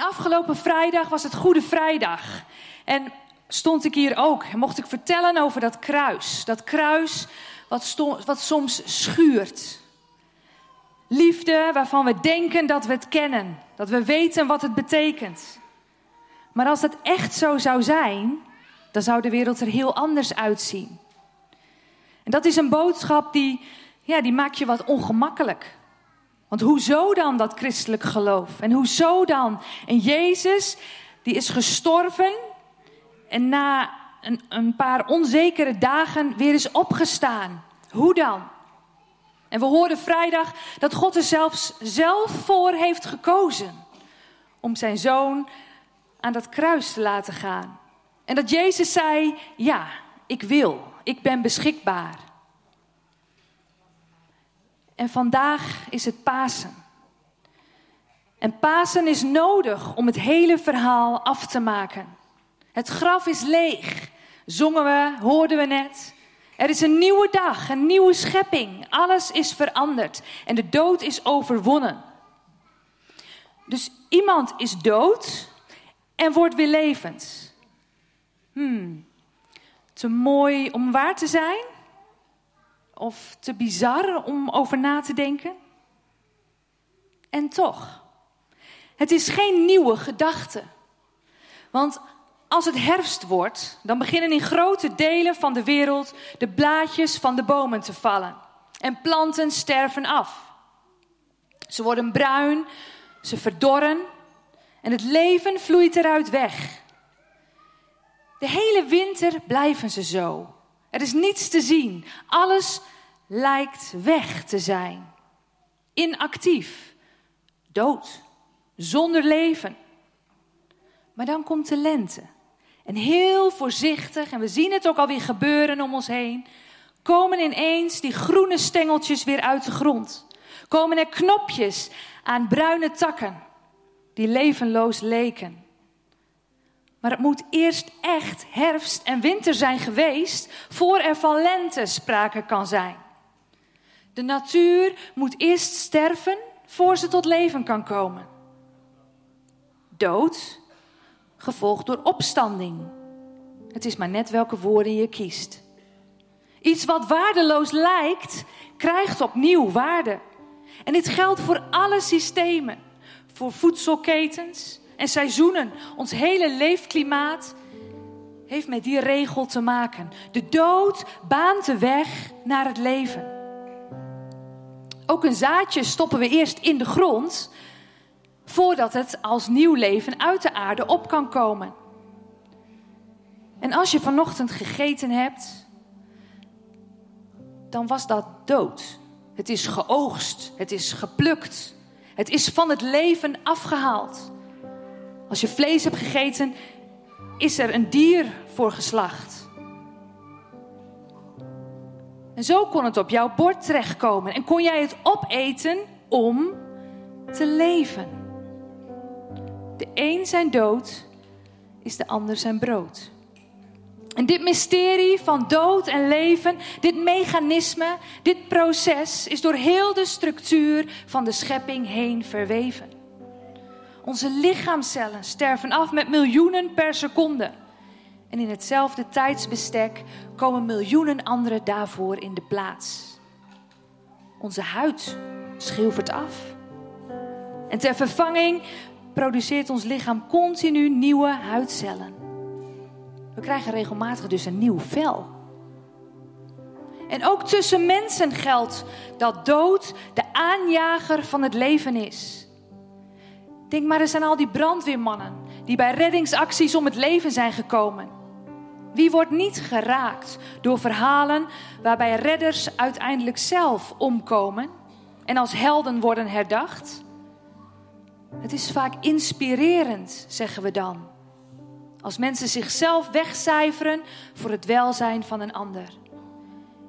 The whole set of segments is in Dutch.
En afgelopen vrijdag was het Goede Vrijdag. En stond ik hier ook en mocht ik vertellen over dat kruis. Dat kruis wat, wat soms schuurt. Liefde waarvan we denken dat we het kennen, dat we weten wat het betekent. Maar als dat echt zo zou zijn, dan zou de wereld er heel anders uitzien. En dat is een boodschap die, ja, die maakt je wat ongemakkelijk. Want hoezo dan dat christelijk geloof? En hoezo dan? En Jezus, die is gestorven en na een, een paar onzekere dagen weer is opgestaan. Hoe dan? En we hoorden vrijdag dat God er zelfs zelf voor heeft gekozen om zijn zoon aan dat kruis te laten gaan. En dat Jezus zei: Ja, ik wil, ik ben beschikbaar. En vandaag is het Pasen. En Pasen is nodig om het hele verhaal af te maken. Het graf is leeg, zongen we, hoorden we net. Er is een nieuwe dag, een nieuwe schepping. Alles is veranderd en de dood is overwonnen. Dus iemand is dood en wordt weer levend. Hmm, te mooi om waar te zijn? Of te bizar om over na te denken? En toch, het is geen nieuwe gedachte. Want als het herfst wordt, dan beginnen in grote delen van de wereld de blaadjes van de bomen te vallen. En planten sterven af. Ze worden bruin, ze verdorren en het leven vloeit eruit weg. De hele winter blijven ze zo. Er is niets te zien. Alles lijkt weg te zijn. Inactief, dood, zonder leven. Maar dan komt de lente. En heel voorzichtig, en we zien het ook alweer gebeuren om ons heen, komen ineens die groene stengeltjes weer uit de grond. Komen er knopjes aan bruine takken die levenloos leken. Maar het moet eerst echt herfst en winter zijn geweest voor er van lente sprake kan zijn. De natuur moet eerst sterven voor ze tot leven kan komen. Dood gevolgd door opstanding. Het is maar net welke woorden je kiest. Iets wat waardeloos lijkt, krijgt opnieuw waarde. En dit geldt voor alle systemen, voor voedselketens en seizoenen. Ons hele leefklimaat heeft met die regel te maken. De dood baant de weg naar het leven. Ook een zaadje stoppen we eerst in de grond voordat het als nieuw leven uit de aarde op kan komen. En als je vanochtend gegeten hebt, dan was dat dood. Het is geoogst, het is geplukt, het is van het leven afgehaald. Als je vlees hebt gegeten, is er een dier voor geslacht. En zo kon het op jouw bord terechtkomen en kon jij het opeten om te leven. De een zijn dood is de ander zijn brood. En dit mysterie van dood en leven, dit mechanisme, dit proces is door heel de structuur van de schepping heen verweven. Onze lichaamcellen sterven af met miljoenen per seconde. En in hetzelfde tijdsbestek komen miljoenen andere daarvoor in de plaats. Onze huid schilfert af. En ter vervanging produceert ons lichaam continu nieuwe huidcellen. We krijgen regelmatig dus een nieuw vel. En ook tussen mensen geldt dat dood de aanjager van het leven is. Denk maar eens aan al die brandweermannen die bij reddingsacties om het leven zijn gekomen. Wie wordt niet geraakt door verhalen waarbij redders uiteindelijk zelf omkomen en als helden worden herdacht? Het is vaak inspirerend, zeggen we dan. Als mensen zichzelf wegcijferen voor het welzijn van een ander.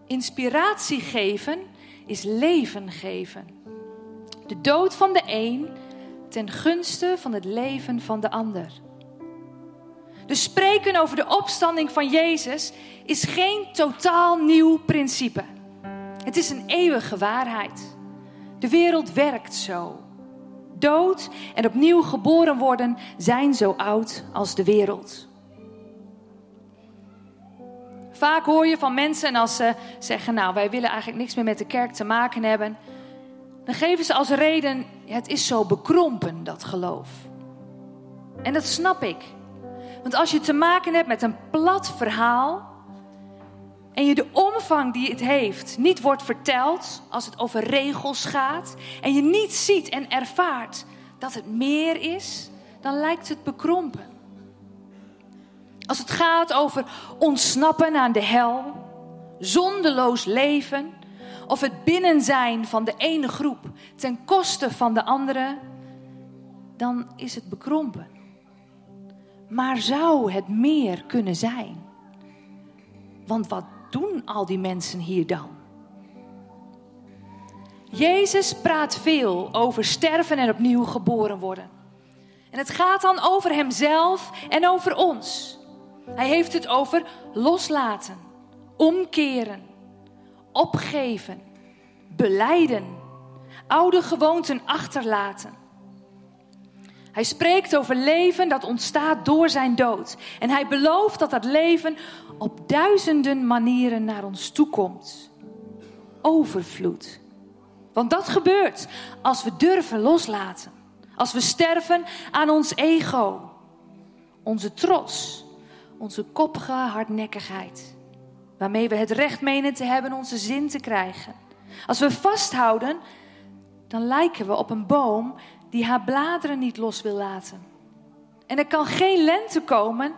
Inspiratie geven is leven geven. De dood van de een ten gunste van het leven van de ander. Dus spreken over de opstanding van Jezus is geen totaal nieuw principe. Het is een eeuwige waarheid. De wereld werkt zo. Dood en opnieuw geboren worden zijn zo oud als de wereld. Vaak hoor je van mensen als ze zeggen: Nou, wij willen eigenlijk niks meer met de kerk te maken hebben. Dan geven ze als reden: Het is zo bekrompen, dat geloof. En dat snap ik. Want als je te maken hebt met een plat verhaal. En je de omvang die het heeft niet wordt verteld als het over regels gaat. En je niet ziet en ervaart dat het meer is, dan lijkt het bekrompen. Als het gaat over ontsnappen aan de hel, zondeloos leven of het binnen zijn van de ene groep ten koste van de andere, dan is het bekrompen. Maar zou het meer kunnen zijn? Want wat doen al die mensen hier dan? Jezus praat veel over sterven en opnieuw geboren worden. En het gaat dan over Hemzelf en over ons. Hij heeft het over loslaten, omkeren, opgeven, beleiden, oude gewoonten achterlaten. Hij spreekt over leven dat ontstaat door zijn dood. En hij belooft dat dat leven op duizenden manieren naar ons toe komt. Overvloed. Want dat gebeurt als we durven loslaten. Als we sterven aan ons ego, onze trots, onze koppige hardnekkigheid. Waarmee we het recht menen te hebben onze zin te krijgen. Als we vasthouden, dan lijken we op een boom die haar bladeren niet los wil laten. En er kan geen lente komen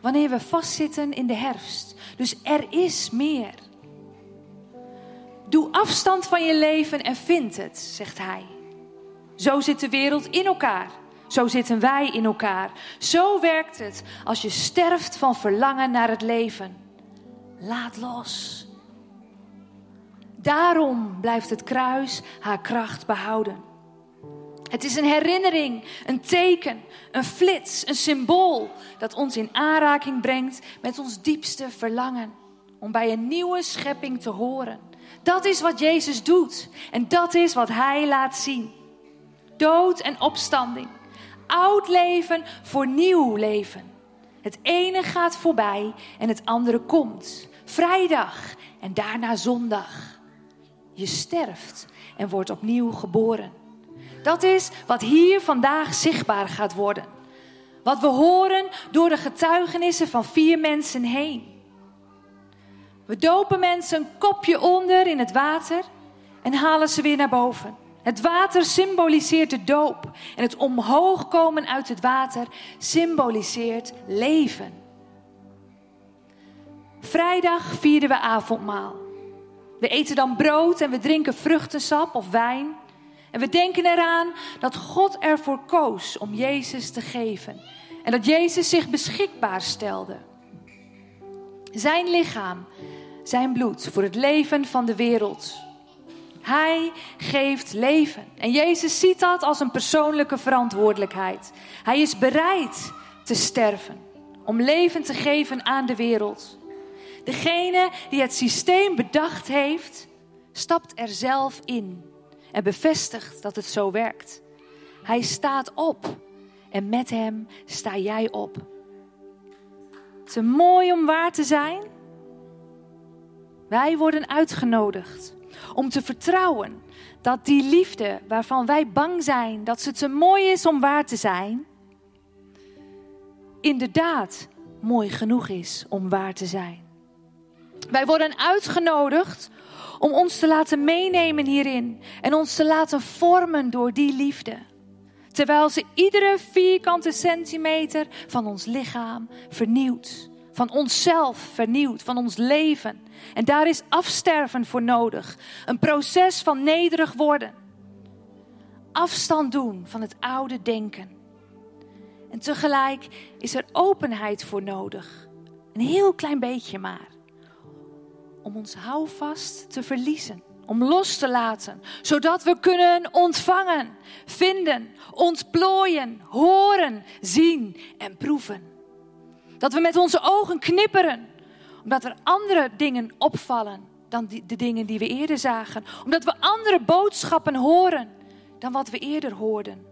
wanneer we vastzitten in de herfst. Dus er is meer. Doe afstand van je leven en vind het, zegt hij. Zo zit de wereld in elkaar. Zo zitten wij in elkaar. Zo werkt het als je sterft van verlangen naar het leven. Laat los. Daarom blijft het kruis haar kracht behouden. Het is een herinnering, een teken, een flits, een symbool dat ons in aanraking brengt met ons diepste verlangen om bij een nieuwe schepping te horen. Dat is wat Jezus doet en dat is wat Hij laat zien. Dood en opstanding, oud leven voor nieuw leven. Het ene gaat voorbij en het andere komt. Vrijdag en daarna zondag. Je sterft en wordt opnieuw geboren. Dat is wat hier vandaag zichtbaar gaat worden. Wat we horen door de getuigenissen van vier mensen heen. We dopen mensen een kopje onder in het water en halen ze weer naar boven. Het water symboliseert de doop en het omhoog komen uit het water symboliseert leven. Vrijdag vierden we avondmaal. We eten dan brood en we drinken vruchtensap of wijn. En we denken eraan dat God ervoor koos om Jezus te geven. En dat Jezus zich beschikbaar stelde. Zijn lichaam, zijn bloed voor het leven van de wereld. Hij geeft leven. En Jezus ziet dat als een persoonlijke verantwoordelijkheid. Hij is bereid te sterven om leven te geven aan de wereld. Degene die het systeem bedacht heeft, stapt er zelf in en bevestigt dat het zo werkt. Hij staat op en met hem sta jij op. Te mooi om waar te zijn? Wij worden uitgenodigd om te vertrouwen dat die liefde waarvan wij bang zijn dat ze te mooi is om waar te zijn, inderdaad mooi genoeg is om waar te zijn. Wij worden uitgenodigd om ons te laten meenemen hierin en ons te laten vormen door die liefde. Terwijl ze iedere vierkante centimeter van ons lichaam vernieuwt, van onszelf vernieuwt, van ons leven. En daar is afsterven voor nodig. Een proces van nederig worden. Afstand doen van het oude denken. En tegelijk is er openheid voor nodig. Een heel klein beetje maar om ons houvast te verliezen, om los te laten, zodat we kunnen ontvangen, vinden, ontplooien, horen, zien en proeven. Dat we met onze ogen knipperen, omdat er andere dingen opvallen dan die, de dingen die we eerder zagen, omdat we andere boodschappen horen dan wat we eerder hoorden.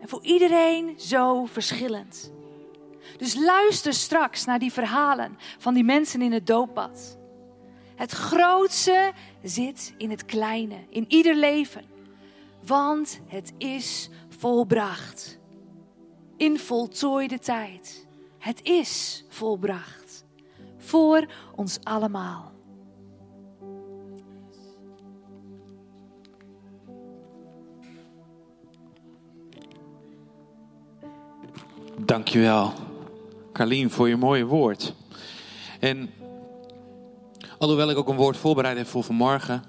En voor iedereen zo verschillend. Dus luister straks naar die verhalen van die mensen in het dooppad. Het grootste zit in het kleine, in ieder leven. Want het is volbracht. In voltooide tijd. Het is volbracht. Voor ons allemaal. Dankjewel, Carlien, voor je mooie woord. En alhoewel ik ook een woord voorbereid heb voor vanmorgen,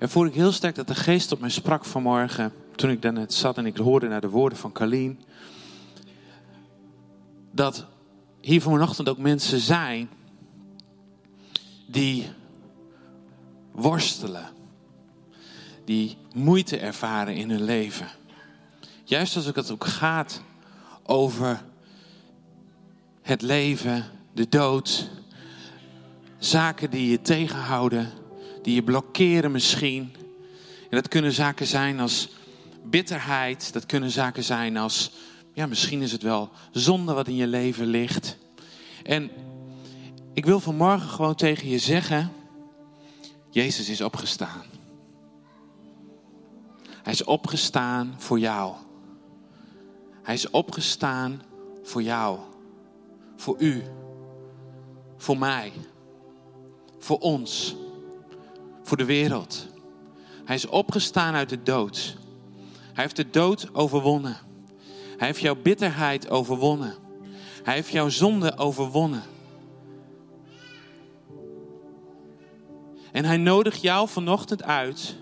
voel ik heel sterk dat de geest op mij sprak vanmorgen. Toen ik dan net zat en ik hoorde naar de woorden van Carlien. Dat hier vanochtend ook mensen zijn die worstelen. Die moeite ervaren in hun leven. Juist als het ook gaat over het leven, de dood. Zaken die je tegenhouden, die je blokkeren misschien. En dat kunnen zaken zijn als bitterheid, dat kunnen zaken zijn als, ja, misschien is het wel zonde wat in je leven ligt. En ik wil vanmorgen gewoon tegen je zeggen, Jezus is opgestaan. Hij is opgestaan voor jou. Hij is opgestaan voor jou, voor u, voor mij, voor ons, voor de wereld. Hij is opgestaan uit de dood. Hij heeft de dood overwonnen. Hij heeft jouw bitterheid overwonnen. Hij heeft jouw zonde overwonnen. En hij nodigt jou vanochtend uit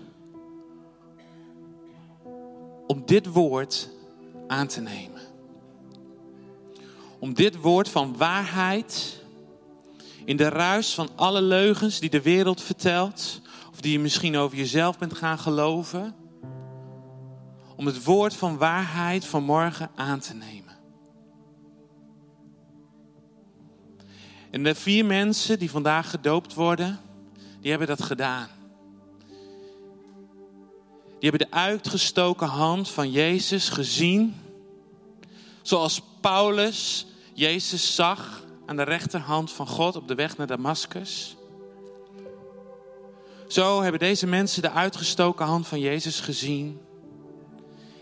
om dit woord aan te nemen. Om dit woord van waarheid in de ruis van alle leugens die de wereld vertelt, of die je misschien over jezelf bent gaan geloven, om het woord van waarheid van morgen aan te nemen. En de vier mensen die vandaag gedoopt worden, die hebben dat gedaan. Die hebben de uitgestoken hand van Jezus gezien. Zoals Paulus Jezus zag aan de rechterhand van God op de weg naar Damascus. Zo hebben deze mensen de uitgestoken hand van Jezus gezien.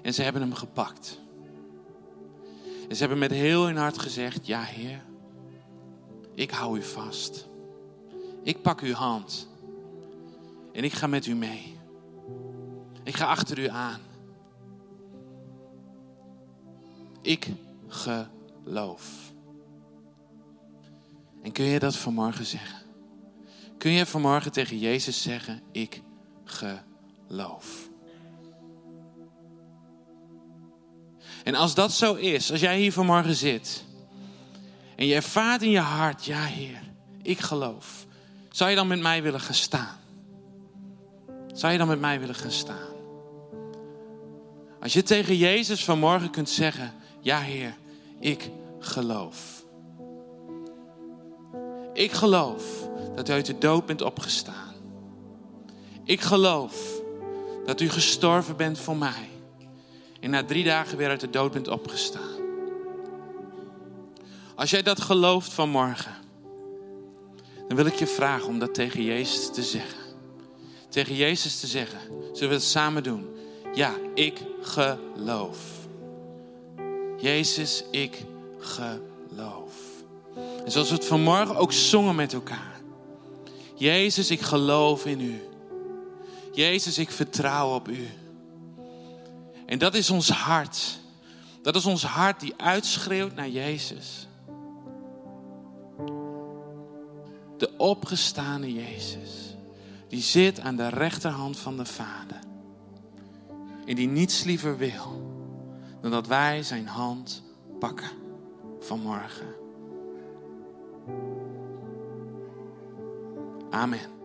En ze hebben hem gepakt. En ze hebben met heel hun hart gezegd: Ja, Heer, ik hou u vast. Ik pak uw hand. En ik ga met u mee. Ik ga achter u aan. Ik geloof. En kun je dat vanmorgen zeggen? Kun je vanmorgen tegen Jezus zeggen: Ik geloof? En als dat zo is, als jij hier vanmorgen zit en je ervaart in je hart: Ja, Heer, ik geloof. Zou je dan met mij willen gaan staan? Zou je dan met mij willen gaan staan? Als je tegen Jezus vanmorgen kunt zeggen: Ja, Heer, ik geloof. Ik geloof dat u uit de dood bent opgestaan. Ik geloof dat u gestorven bent voor mij. En na drie dagen weer uit de dood bent opgestaan. Als jij dat gelooft vanmorgen, dan wil ik je vragen om dat tegen Jezus te zeggen. Tegen Jezus te zeggen. Zullen we het samen doen? Ja, ik geloof. Jezus, ik geloof. En zoals we het vanmorgen ook zongen met elkaar. Jezus, ik geloof in u. Jezus, ik vertrouw op u. En dat is ons hart. Dat is ons hart die uitschreeuwt naar Jezus. De opgestane Jezus. Die zit aan de rechterhand van de Vader. En die niets liever wil dan dat wij zijn hand pakken vanmorgen. Amen.